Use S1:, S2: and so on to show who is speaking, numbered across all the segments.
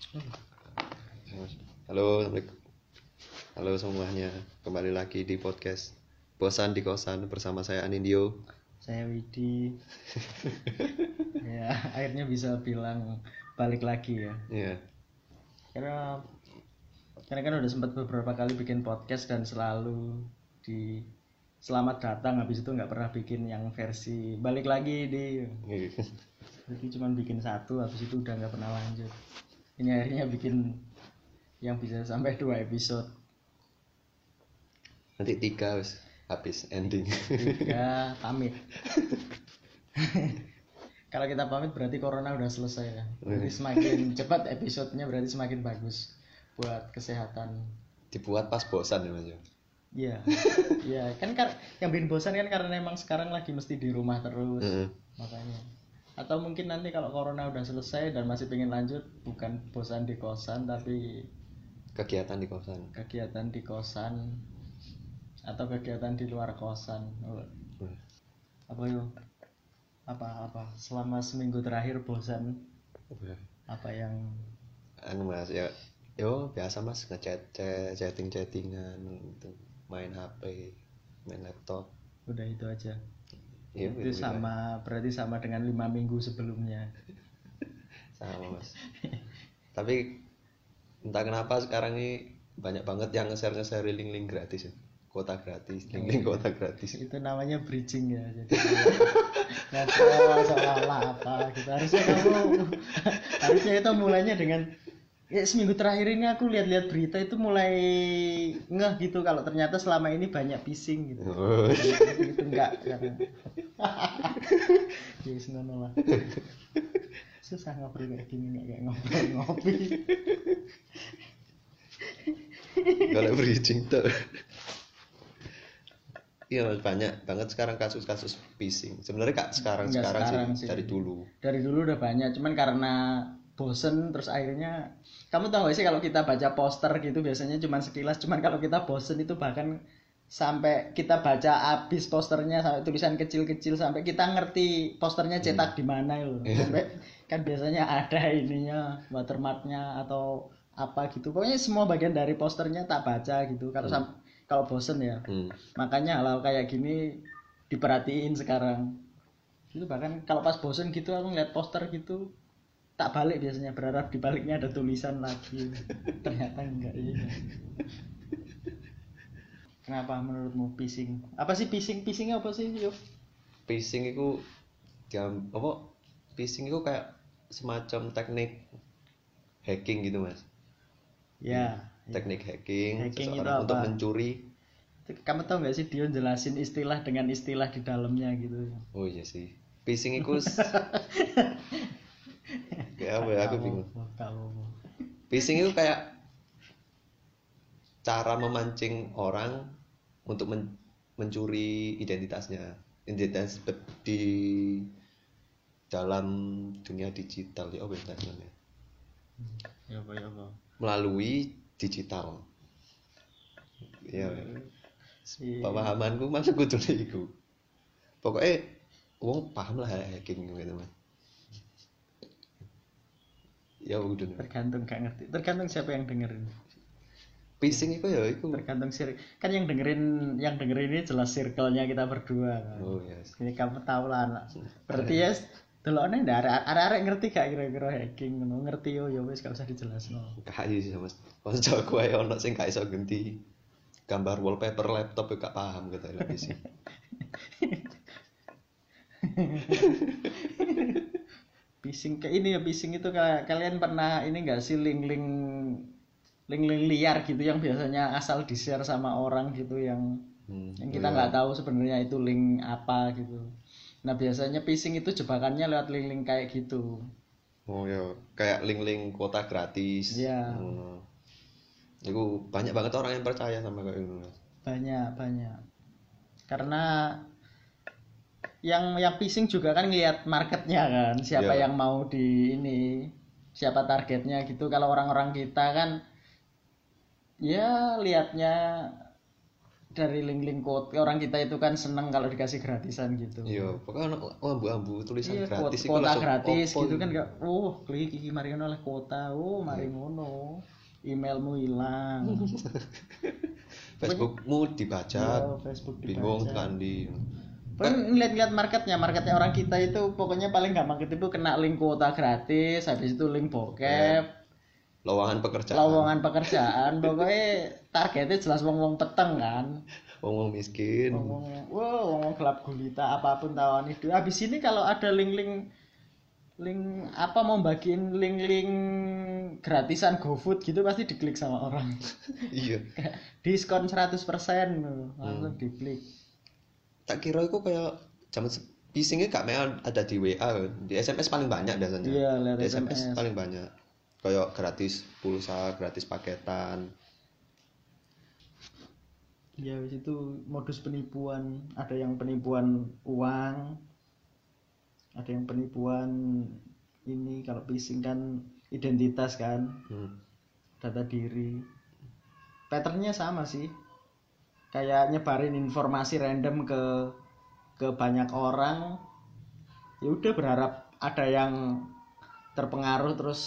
S1: Halo, Assalamualaikum. Halo semuanya, kembali lagi di podcast Bosan di Kosan bersama saya Anindio.
S2: Saya Widi. ya, akhirnya bisa bilang balik lagi ya.
S1: Iya,
S2: Karena karena kan udah sempat beberapa kali bikin podcast dan selalu di selamat datang habis itu nggak pernah bikin yang versi balik lagi di jadi cuma bikin satu habis itu udah nggak pernah lanjut ini akhirnya bikin yang bisa sampai dua episode
S1: nanti tiga wis habis ending.
S2: ya pamit kalau kita pamit berarti corona udah selesai ya berarti semakin cepat episodenya berarti semakin bagus buat kesehatan
S1: Dibuat pas bosan ya Mas. ya?
S2: Iya, iya kan kar yang bikin bosan kan karena emang sekarang lagi mesti di rumah terus
S1: Heeh.
S2: makanya. Atau mungkin nanti kalau corona udah selesai dan masih pengen lanjut bukan bosan di kosan tapi
S1: Kegiatan di kosan.
S2: kegiatan di kosan atau kegiatan di luar kosan.
S1: Hmm.
S2: Apa yuk? Apa apa selama seminggu terakhir bosan apa yang
S1: Anu Mas ya, yo biasa Mas ngechat chat, chatting chattingan gitu. main HP, main laptop.
S2: udah itu aja?
S1: Iya,
S2: itu sama berarti sama dengan lima minggu sebelumnya.
S1: sama mas. Tapi entah kenapa sekarang ini banyak banget yang nge-share nge-share link-link gratis ya. Kota gratis link-link kota gratis.
S2: Itu namanya bridging ya jadi nggak tahu seolah-olah apa gitu harusnya kamu harusnya itu mulainya dengan ya seminggu terakhir ini aku lihat-lihat berita itu mulai ngeh gitu kalau ternyata selama ini banyak phishing gitu.
S1: Oh,
S2: itu, enggak karena ya wis ngono lah. Susah ngobrol kayak gini nggak kayak ngobrol ngopi.
S1: Kalau bridging tuh. Iya banyak banget sekarang kasus-kasus phishing sebenarnya kak sekarang sekarang,
S2: sekarang
S1: sih,
S2: sih.
S1: dari dulu.
S2: Dari dulu udah banyak cuman karena bosen terus akhirnya kamu tahu gak sih kalau kita baca poster gitu biasanya cuman sekilas cuman kalau kita bosen itu bahkan sampai kita baca habis posternya sampai tulisan kecil-kecil sampai kita ngerti posternya cetak di mana loh. Sampai kan biasanya ada ininya watermarknya atau apa gitu. Pokoknya semua bagian dari posternya tak baca gitu kalau sam- kalau bosen ya.
S1: Hmm.
S2: makanya hal kayak gini diperhatiin sekarang. Itu bahkan kalau pas bosen gitu aku ngeliat poster gitu tak balik biasanya berharap di baliknya ada tulisan lagi. Ternyata enggak iya. Kenapa menurutmu phishing apa sih phishing phishing apa sih yuk
S1: phishing itu jam apa? Phishing itu kayak semacam teknik hacking gitu mas.
S2: Ya.
S1: Teknik hacking,
S2: Hacking itu
S1: untuk
S2: apa?
S1: mencuri.
S2: Kamu tahu nggak sih dia jelasin istilah dengan istilah di dalamnya gitu?
S1: Oh iya sih. Phishing itu apa ya aku bingung. phishing itu kayak cara memancing orang untuk men- mencuri identitasnya. Identitas di dalam dunia digital. Ya apa ya namanya
S2: ya? Apa ya apa?
S1: Melalui digital. Ya.
S2: Iya.
S1: pemahamanku masuk kudu iku. Pokoknya wong paham lah hacking gitu mas ya udah
S2: tergantung gak ngerti. Tergantung siapa yang dengerin.
S1: Phishing itu ya itu
S2: tergantung sir kan yang dengerin yang dengerin ini jelas circle-nya kita berdua. Kan.
S1: oh yes
S2: Jadi kamu tahu lah anak. Berarti ya delokne ndak? Arek-arek ngerti gak kira-kira hacking ngerti yo yo wis gak usah dijelasno.
S1: Gak sih mas. Konco ae ono sing gak iso ganti gambar wallpaper laptop ya gak paham gitu lah phishing
S2: Phishing kayak ini ya phishing itu kayak kalian pernah ini enggak sih link-link link-link liar gitu yang biasanya asal di-share sama orang gitu yang
S1: Hmm,
S2: yang kita nggak tahu sebenarnya itu link apa gitu. Nah biasanya phishing itu jebakannya lewat link-link kayak gitu.
S1: oh ya kayak link-link kuota gratis
S2: Iya.
S1: Hmm. Itu banyak banget orang yang percaya sama kayak gitu
S2: banyak banyak karena yang yang phishing juga kan ngelihat marketnya kan siapa
S1: Iya.
S2: yang mau di ini siapa targetnya gitu. Kalau orang-orang kita kan ya lihatnya dari link-link quote. Orang kita itu kan seneng kalau dikasih gratisan gitu.
S1: Iya pokoknya ono ambu-ambu tulisan
S2: iya kuota,
S1: gratis
S2: kuota
S1: langsung
S2: gratis
S1: opo
S2: gitu kan gak oh klik iki mari ngono oleh kuota. Oh mari
S1: Iya.
S2: ngono. Emailmu hilang.
S1: Facebookmu dibaca
S2: Iya, Facebook
S1: bingung
S2: dibaca.
S1: tekan di
S2: Pokoknya ngeliat-ngeliat marketnya, marketnya orang kita itu pokoknya paling gampang itu kena link kuota gratis, habis itu link bokep,
S1: lowongan pekerjaan.
S2: Lowongan pekerjaan, pokoknya targetnya jelas wong-wong peteng kan.
S1: wong miskin.
S2: Wong-wong, wah, wong-wong gelap gulita apa pun tawan itu. Habis ini kalau ada link-link link apa mau bagiin link-link gratisan GoFood gitu pasti diklik sama orang.
S1: iya.
S2: Diskon 100% loh, langsung diklik.
S1: Tak kira itu kayak zaman phishingnya gak main ada di WA kan. di SMS paling banyak biasanya
S2: Iya,
S1: di SMS,
S2: SMS.
S1: paling banyak kayak gratis pulsa gratis paketan
S2: Ya wis itu modus penipuan, ada yang penipuan uang, ada yang penipuan ini kalau phishing kan identitas kan,
S1: hmm.
S2: data diri. Patternnya sama sih, kayak nyebarin informasi random ke ke banyak orang. Ya udah berharap ada yang terpengaruh terus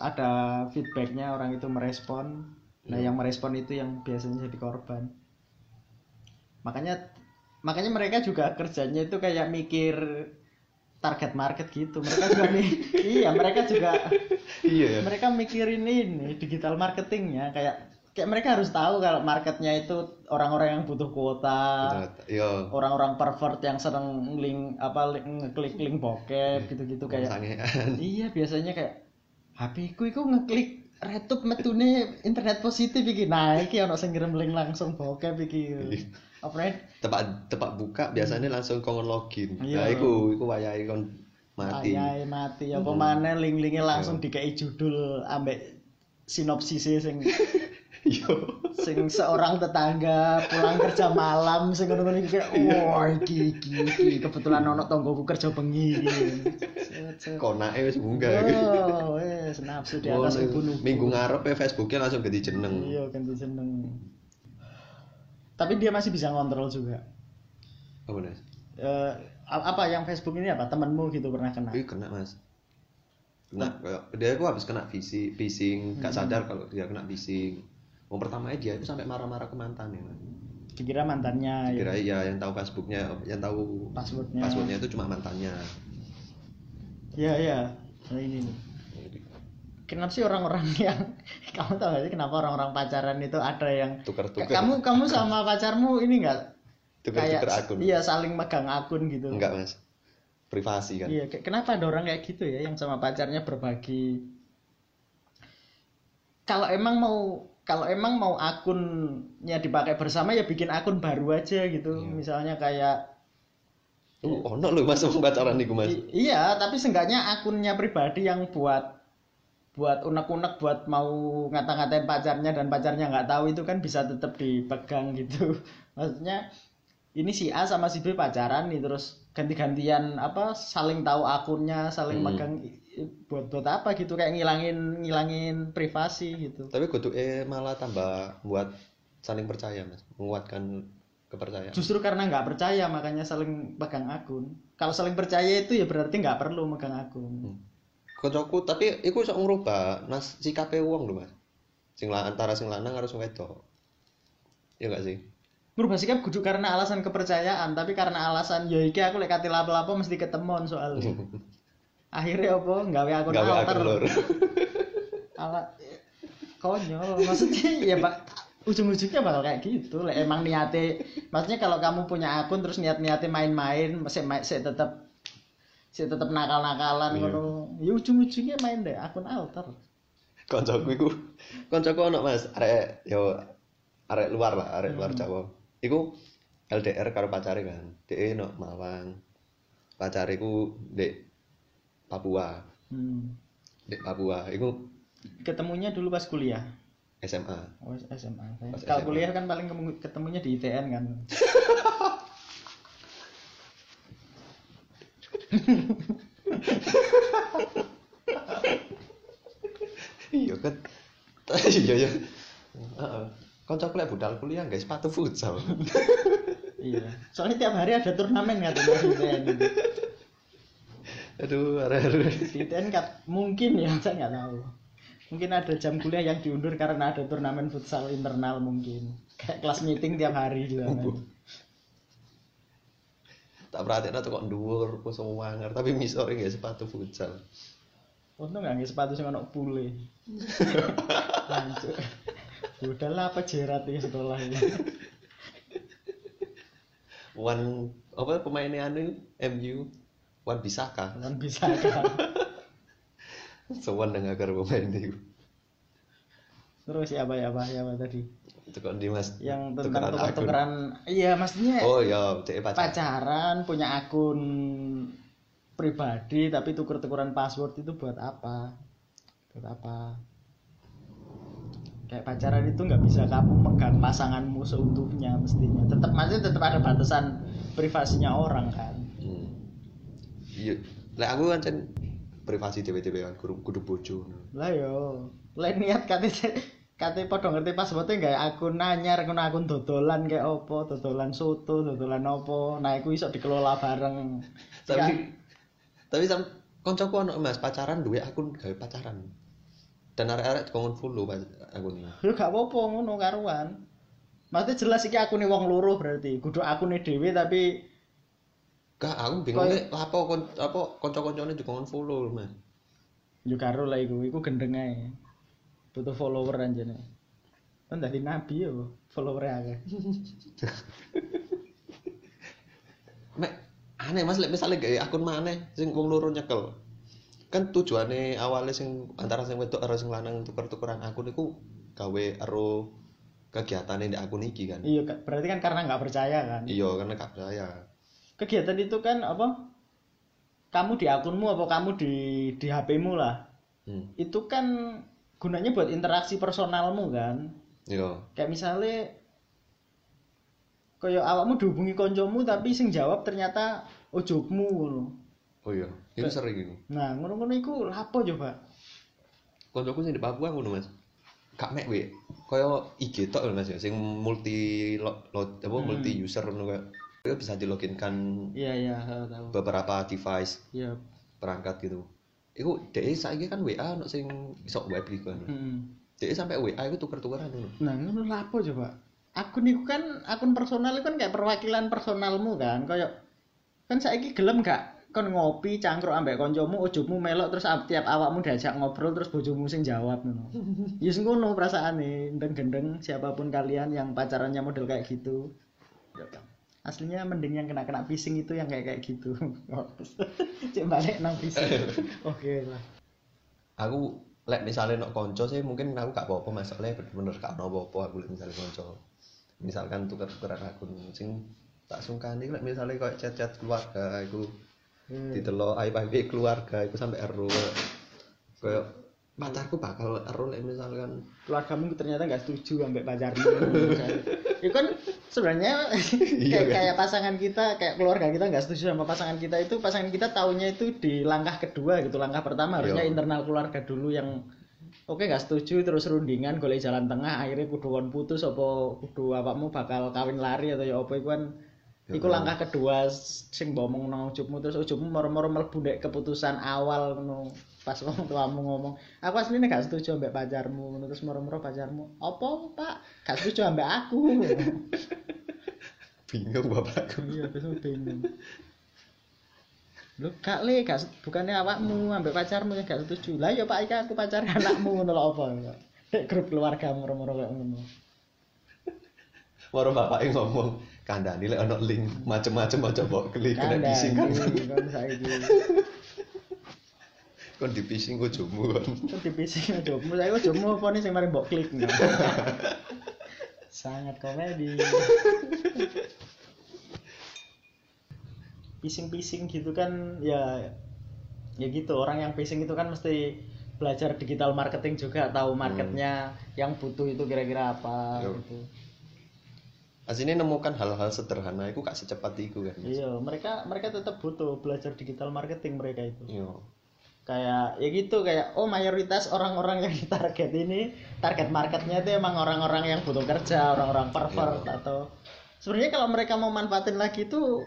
S2: ada feedbacknya orang itu merespon. Nah yang merespon itu yang biasanya jadi korban makanya makanya mereka juga kerjanya itu kayak mikir target market gitu mereka juga mi- iya mereka juga
S1: iya ya
S2: mereka mikirin ini digital marketingnya kayak kayak mereka harus tahu kalau marketnya itu orang-orang yang butuh kuota
S1: iya.
S2: orang-orang pervert yang sering link apa link, ngeklik link bokep gitu-gitu kayak iya biasanya kayak HP ku iku ngeklik retup metune internet positif iki. Nah iki ono sing ngirim link langsung bokep iki. Apa nih
S1: tepak tepak buka biasanya langsung kongon login.
S2: Iya.
S1: nah iku iku wayahe kon mati.
S2: Ayahe mati. Apa maneh link-linknya langsung dikai judul ambek sinopsisnya sing
S1: iya
S2: sing seorang tetangga pulang kerja malam sing ngono-ngono iki kayak wah iki iki iki kebetulan ono tonggoku kerja bengi iki
S1: konake wis munggah.
S2: Oh, wes nafsu di atas
S1: Oh,
S2: ibu nubu.
S1: minggu ngarep ya Facebooknya langsung ganti jeneng
S2: Iya, ganti seneng. Tapi dia masih bisa ngontrol juga.
S1: apa nih
S2: Eh, apa yang Facebook ini apa? Temenmu gitu pernah kena?
S1: Ih, kena mas kena kayak dia aku habis kena phishing phishing gak
S2: Hmm.
S1: sadar kalau dia kena phishing yang pertamanya dia itu sampai marah-marah ke mantannya Mas.
S2: Dikira mantannya ya.
S1: kira ya yang tahu Facebooknya yang tahu
S2: Passwordnya.
S1: passwordnya itu cuma mantannya
S2: Iya, iya. Nah, ini nih. Kenapa sih orang-orang yang kamu tahu gak sih kenapa orang-orang pacaran itu ada yang
S1: Tuker-tuker.
S2: kamu kamu sama pacarmu ini enggak
S1: Tuker-tuker akun.
S2: Iya, saling megang akun gitu.
S1: enggak mas privasi kan
S2: Iya, kenapa ada orang kayak gitu ya yang sama pacarnya berbagi? Kalau emang mau kalau emang mau akunnya dipakai bersama ya bikin akun baru aja gitu.
S1: Iya.
S2: Misalnya kayak
S1: uh, ono loh mas mau pacaran nih mas
S2: iya, tapi seenggaknya akunnya pribadi yang buat buat unek-unek buat mau ngata-ngatain pacarnya dan pacarnya nggak tahu itu kan bisa tetap dipegang gitu. Maksudnya ini si A sama si B pacaran nih terus ganti-gantian apa saling tahu akunnya, saling
S1: Hmm.
S2: megang buat buat apa gitu kayak ngilangin ngilangin privasi gitu.
S1: tapi kudu eh malah tambah buat saling percaya mas menguatkan kepercayaan
S2: Justru karena nggak percaya makanya saling pegang akun. Kalau saling percaya itu ya berarti nggak perlu megang akun.
S1: Hmm. Kocokku tapi iku iso ngrubah nas sikape wong lho mas sing antara sing lanang harus wedok ya enggak sih
S2: Merubah sikap kudu karena alasan kepercayaan, tapi karena alasan ya iki aku lek kate lapo-lapo mesti ketemuan soalnya. Akhirnya apa? Nggawe akun
S1: gawe
S2: alter. Ala konyol. Maksudnya ya Pak ujung-ujungnya bakal kayak gitu. Lek emang niate maksudnya kalau kamu punya akun terus niat-niate main-main, masih main sih tetap sih tetap nakal-nakalan
S1: Iya.
S2: ngono. Ya ujung-ujungnya main deh akun alter.
S1: koncoku iku koncoku ono mas arek yo arek luar lah arek luar
S2: Hmm.
S1: Jawa iku LDR karo pacare kan dhek no Malang. Pacare iku dek Papua.
S2: Hmm.
S1: dek Papua. Iku
S2: Ketemunya dulu pas kuliah.
S1: SMA
S2: Oh, SMA. Kalau kuliah kan paling ketemunya di ITN kan.
S1: iya kan? Iya iya Kanca lek budal kuliah guys sepatu futsal.
S2: iya soalnya tiap hari ada turnamen ITN itu.
S1: Aduh, arek-arek.
S2: di mungkin ya saya nggak tahu mungkin ada jam kuliah yang diundur karena ada turnamen futsal internal mungkin kayak kelas meeting tiap hari di sana
S1: Tak perhatiin tuh kok dhuwur kosong wanger tapi misore nggak sepatu futsal.
S2: untung nggak sepatu sing ono pule Hancur. Udah lah apa jerat ya sekolah ini
S1: Wan apa pemainnya anu MU Wan Bisaka.
S2: kan bisa kan
S1: Sewan dengan agar pemain itu.
S2: terus ya apa ya apa ya apa tadi
S1: Itu kok di Mas.
S2: yang tentang
S1: akun.
S2: tuker-tukeran iya maksudnya
S1: Oh iya, cek pacar.
S2: pacaran punya akun pribadi tapi tuker-tukeran password itu buat apa buat apa kayak pacaran itu nggak bisa kamu megang pasanganmu seutuhnya mestinya tetap masih tetap ada batasan privasinya orang kan
S1: Hmm. Iya. Lek aku kan cen privasi dhewe-dhewe kan kudu kudu bojo.
S2: lah yo lain niat kate kate padha ngerti passwordnya nggak akun nanyar akun akun dodolan kayak opo dodolan soto dodolan opo nah itu iso dikelola bareng
S1: Tapi tapi sam koncoku ono Mas pacaran duwe akun gawe pacaran. Dan arek-arek dikongkon follow pas akun
S2: Lho gak apa-apa ngono karuan. Maksudnya jelas iki akune wong loro berarti. Kudu akune dhewe tapi
S1: Kak, aku bingung nek apa kon apa kanca-kancane dikongkon follow, Mas.
S2: yo karo lah iku, iku gendeng ae. Butuh follower anjene. Kan dadi nabi yo follower akeh.
S1: Mek aneh Mas lek misale gawe akun maneh sing wong loro nyekel. Kan tujuane awalnya sing antara sing wedok karo sing lanang tuker-tukeran akun iku gawe ero kegiatane di akun iki kan.
S2: Iya, berarti kan karena nggak percaya kan.
S1: Iya, karena gak percaya.
S2: Kegiatan itu kan apa? Kamu di akunmu apa kamu di di HP-mu lah.
S1: Hmm.
S2: Itu kan gunanya buat interaksi personalmu kan.
S1: Iya.
S2: Kayak misalnya kayak awakmu dihubungi koncomu tapi sing jawab ternyata ojokmu.
S1: Oh iya, ini sering ini.
S2: Nah, ngono-ngono iku lapo coba?
S1: Koncoku sing di Papua ngono, Mas. Kak mek we. Kaya IG tok lho, Mas ya, sing multi lo, lo- apa multi user ngono kayak Kaya bisa diloginkan
S2: Iya, iya, tahu
S1: beberapa device
S2: Iya.
S1: perangkat gitu. Iku DE saiki kan WA ono sing iso web gitu kan.
S2: Hmm.
S1: DE sampai WA iku tuker-tukeran ngono.
S2: Nah, ngono lapo coba? Akun iku kan akun personal iku kan kayak perwakilan personalmu kan, kayak kan saiki gelem gak kon ngopi cangkruk ambek koncomu ojokmu melok terus ap- tiap awakmu diajak ngobrol terus bojomu sing jawab ngono. Ya yes, ngono perasaane, gendeng-gendeng siapa pun kalian yang pacarannya model kayak gitu. Aslinya mending yang kena-kena phishing itu yang kayak kayak gitu. Cek balik nang phishing. Oke lah.
S1: Aku lek misalnya nok konco sih mungkin aku gak apa-apa masalahnya bener-bener gak ono apa-apa aku lek misalnya konco. Misalkan tuker-tukeran akun sing tak sungkani lek misalnya kayak chat-chat keluarga iku
S2: Hmm.
S1: didelok aib aib keluarga iku sampai ero kayak pacarku bakal ero lek misalkan
S2: keluargamu ternyata nggak setuju sampai pacarmu itu kan sebenarnya
S1: Iya,
S2: kayak,
S1: kan?
S2: kayak pasangan kita kayak keluarga kita nggak setuju sama pasangan kita itu pasangan kita taunya itu di langkah kedua gitu langkah pertama harusnya
S1: Iya.
S2: internal keluarga dulu yang oke nggak setuju terus rundingan golek jalan tengah akhirnya kudu kon putus apa kudu apamu bakal kawin lari atau ya apa itu kan Iku langkah kedua sing ngomong nang ujubmu terus ujubmu moro-moro mlebu ndek keputusan awal ngono. Pas wong tuamu ngomong, aku aslinya gak setuju ambek pacarmu, ngono. terus moro-moro pacarmu, "Apa, Pak? Gak setuju ambek aku."
S1: bingung bapakku
S2: iya, terus bingung. Lu gak le, gak bukannya awakmu ambek pacarmu yang gak setuju. Lah ya Pak, iki aku pacar anakmu ngono lho apa. Dek grup keluarga moro-moro kayak ngono.
S1: Moro bapaknya ngomong kandani lek ono link macem-macem aja mbok klik kena phishing kan
S2: kan saiki.
S1: kon di phishing kok jomu kan
S2: Terus di PC jomu, saya kok jomu apa nih sing mari mbok klik. Sangat komedi. Pising-pising gitu kan ya ya gitu orang yang pising itu kan mesti belajar digital marketing juga tahu marketnya yang butuh itu kira-kira apa
S1: Yo.
S2: gitu.
S1: Aslinya nemukan hal-hal sederhana itu gak secepat itu kan.
S2: Iya, mereka mereka tetap butuh belajar digital marketing mereka itu.
S1: Iya.
S2: kayak ya gitu kayak oh mayoritas orang-orang yang ditarget ini target marketnya itu emang orang-orang yang butuh kerja orang-orang pervert
S1: Iya.
S2: atau sebenarnya kalau mereka mau manfaatin lagi itu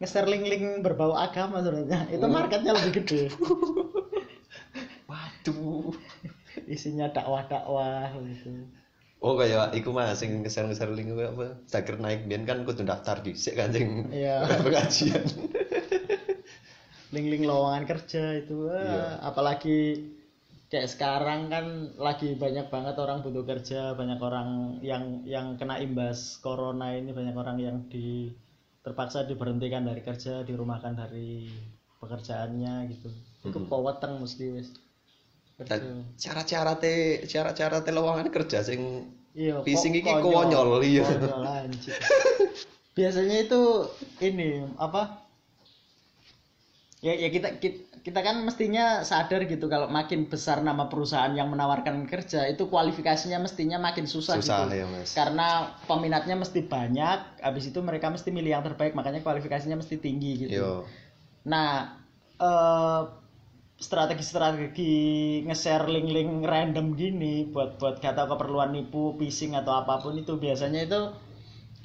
S2: nge-share link-link berbau agama sebenarnya itu marketnya lebih gede
S1: waduh
S2: isinya dakwah-dakwah gitu
S1: oh kayak iku mah sing ngeser-ngeser link apa apa sakit naik biyen kan kudu daftar dhisik kan sing
S2: Iya.
S1: pengajian
S2: link-link lowongan kerja itu wah,
S1: Iya.
S2: apalagi kayak sekarang kan lagi banyak banget orang butuh kerja banyak orang yang yang kena imbas corona ini banyak orang yang di terpaksa diberhentikan dari kerja dirumahkan dari pekerjaannya gitu itu
S1: Mhm.
S2: poweteng mesti wis
S1: dan cara-cara te cara-cara te lowongan kerja sing
S2: iya
S1: Pising iki konyol, iya.
S2: biasanya itu ini apa? Ya ya kita, kita kita kan mestinya sadar gitu kalau makin besar nama perusahaan yang menawarkan kerja itu kualifikasinya mestinya makin susah,
S1: susah
S2: gitu.
S1: ya mas.
S2: Karena peminatnya mesti banyak habis itu mereka mesti milih yang terbaik makanya kualifikasinya mesti tinggi gitu.
S1: Yo
S2: Nah, eh, strategi-strategi nge-share link-link random gini buat buat gak tahu keperluan nipu, phishing atau apa pun itu biasanya itu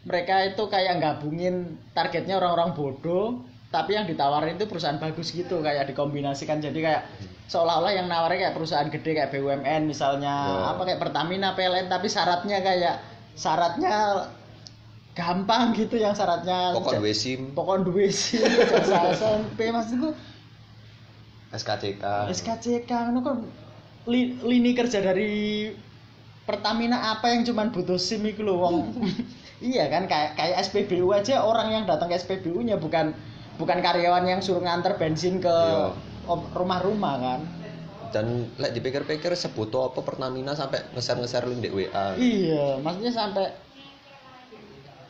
S2: mereka itu kayak gabungin targetnya orang-orang bodoh, tapi yang ditawarin itu perusahaan bagus gitu kayak dikombinasikan jadi kayak seolah-olah yang nawarin kayak perusahaan gede kayak BUMN misalnya
S1: Ya.
S2: apa kayak Pertamina, PLN tapi syaratnya kayak syaratnya gampang gitu yang syaratnya
S1: pokok duwe sim
S2: pokok duwe sih jasa SMP maksudku
S1: SKCK
S2: SKCK ngono kan li- lini kerja dari Pertamina apa yang cuman butuh SIM iku lho wong. Iya kan kayak kayak SPBU aja orang yang datang ke SPBU-nya bukan bukan karyawan yang suruh nganter bensin ke
S1: Iya.
S2: rumah-rumah kan.
S1: Dan lek dipikir-pikir sebutuh apa Pertamina sampai ngeser-ngeser link di WA
S2: iya maksudnya sampai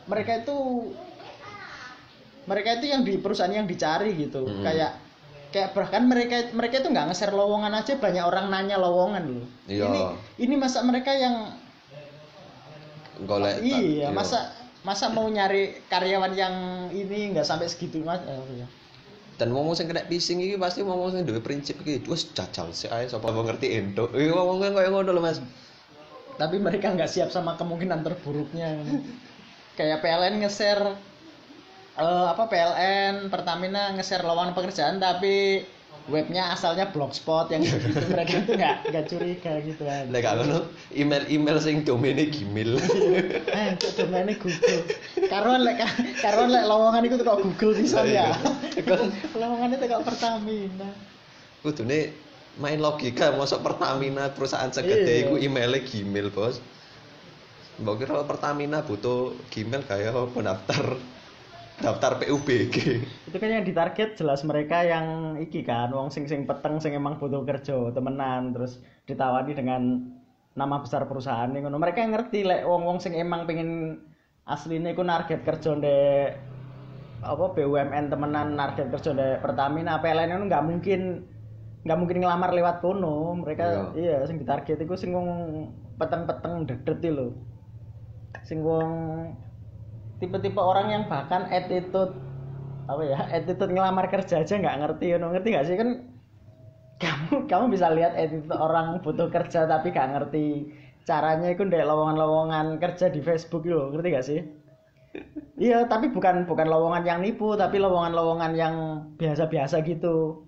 S2: mereka itu mereka itu yang di perusahaan yang dicari gitu.
S1: Hmm.
S2: kayak kayak bahkan mereka mereka itu nggak nge-share lowongan aja banyak orang nanya lowongan loh
S1: Iya.
S2: ini ini masa mereka yang
S1: golek
S2: iya
S1: yo.
S2: masa masa mau nyari karyawan yang ini nggak sampai segitu mas eh, ya.
S1: dan ngomong sing kena phishing iki pasti ngomong sing duwe prinsip iki wis jajal sih ae sapa mau ngerti endo iki ngomongnya koyo ngono lho Mas
S2: tapi mereka nggak siap sama kemungkinan terburuknya kayak PLN nge-share eh, apa PLN Pertamina nge-share lowongan pekerjaan tapi webnya asalnya blogspot yang gitu. Mereka itu nggak nggak curiga gitu kan
S1: lek gak ngono. Email-email sing domene Gmail.
S2: Eh itu domainnya Google. Karuan lek karuan lek lowongan itu kok Google bisa ya.
S1: Kan
S2: lowongan itu kok Pertamina.
S1: Kudune main logika masuk Pertamina perusahaan segede
S2: Iya.
S1: iku emailnya Gmail bos. Mbak kira Pertamina butuh Gmail kayak apa daftar PUBG
S2: itu kan yang ditarget jelas mereka yang iki kan wong sing sing peteng sing emang butuh kerja temenan terus ditawari dengan nama besar perusahaan ini ngono. Mereka yang ngerti lek wong wong sing emang pengen aslinya iku narget kerja ndek apa BUMN temenan narget kerja ndek Pertamina PLN itu nggak mungkin nggak mungkin ngelamar lewat kono. Mereka iya. sing ditarget iku sing wong peteng-peteng dedet lho. Sing wong tipe-tipe orang yang bahkan attitude apa ya attitude ngelamar kerja aja nggak ngerti you know. ngerti gak sih? Kan kamu kamu bisa lihat attitude orang butuh kerja tapi gak ngerti. Caranya itu ndek lowongan-lowongan kerja di Facebook loh ngerti gak sih? Iya tapi bukan bukan lowongan yang nipu tapi lowongan-lowongan yang biasa-biasa gitu.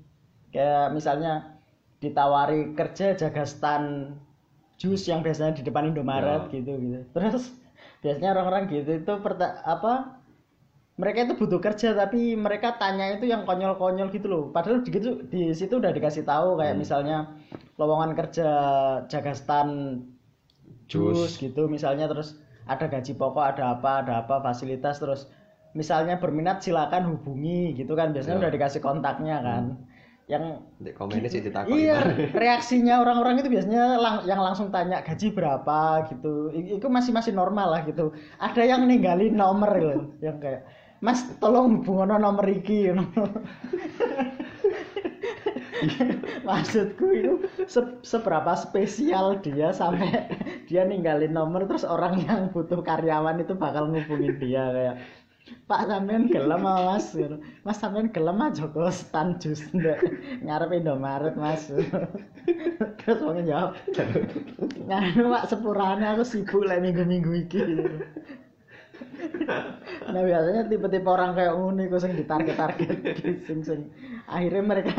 S2: Kayak misalnya ditawari kerja jaga stand jus yang biasanya di depan Indomaret gitu gitu terus biasanya orang-orang gitu itu perta- apa mereka itu butuh kerja tapi mereka tanya itu yang konyol-konyol gitu loh. Padahal di, gitu, di situ udah dikasih tahu kayak misalnya lowongan kerja jaga stand jus. gitu misalnya terus ada gaji pokok ada apa ada apa fasilitas terus misalnya berminat silakan hubungi gitu kan. Biasanya
S1: Ya.
S2: udah dikasih kontaknya kan yang
S1: di komennya sih ditakoni
S2: iya reaksinya orang-orang itu biasanya lang- yang langsung tanya gaji berapa? gitu. Itu masih masih normal lah gitu. Ada yang ninggalin nomor loh yang kayak mas tolong hubungono nomor iki. Maksudku itu se- seberapa spesial dia sampai dia ninggalin nomor terus orang yang butuh karyawan itu bakal ngubungin dia kayak Pak sampean gelem Mas? Mas sampean gelem aja kok stan jus ndek ngarep Indomaret, Mas. Terus wong jawab, "Nganu Pak sepurane aku sibuk lek minggu-minggu iki." nah biasanya tipe-tipe orang kayak ngono iku sing ditarget-target sing sing akhirnya mereka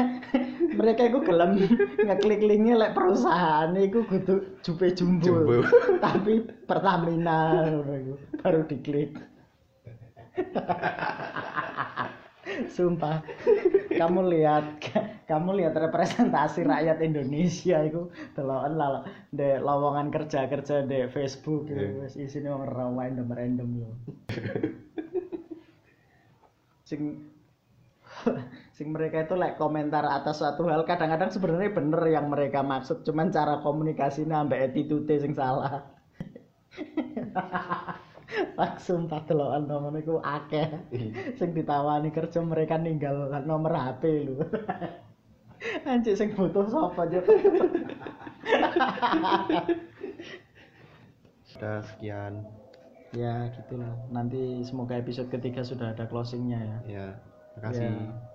S2: mereka iku gelem ngeklik linknya lek perusahaan iku kudu jupe jumbo tapi Pertamina baru diklik Sumpah, kamu lihat, kamu lihat representasi rakyat Indonesia itu deloken lah de lowongan kerja kerja di Facebook itu wis isine wong rawa random random yo. sing sing mereka itu like komentar atas suatu hal kadang-kadang sebenarnya bener yang mereka maksud cuman cara komunikasinya ambek attitude sing salah. Pak sumpah delokan nomor iku akeh. Sing ditawani kerja mereka ninggal nomor HP lu. Anjir sing butuh sapa aja.
S1: Udah sekian.
S2: ya gitulah. Nanti semoga episode ketiga sudah ada closingnya ya.
S1: Ya, makasih.
S2: Ya.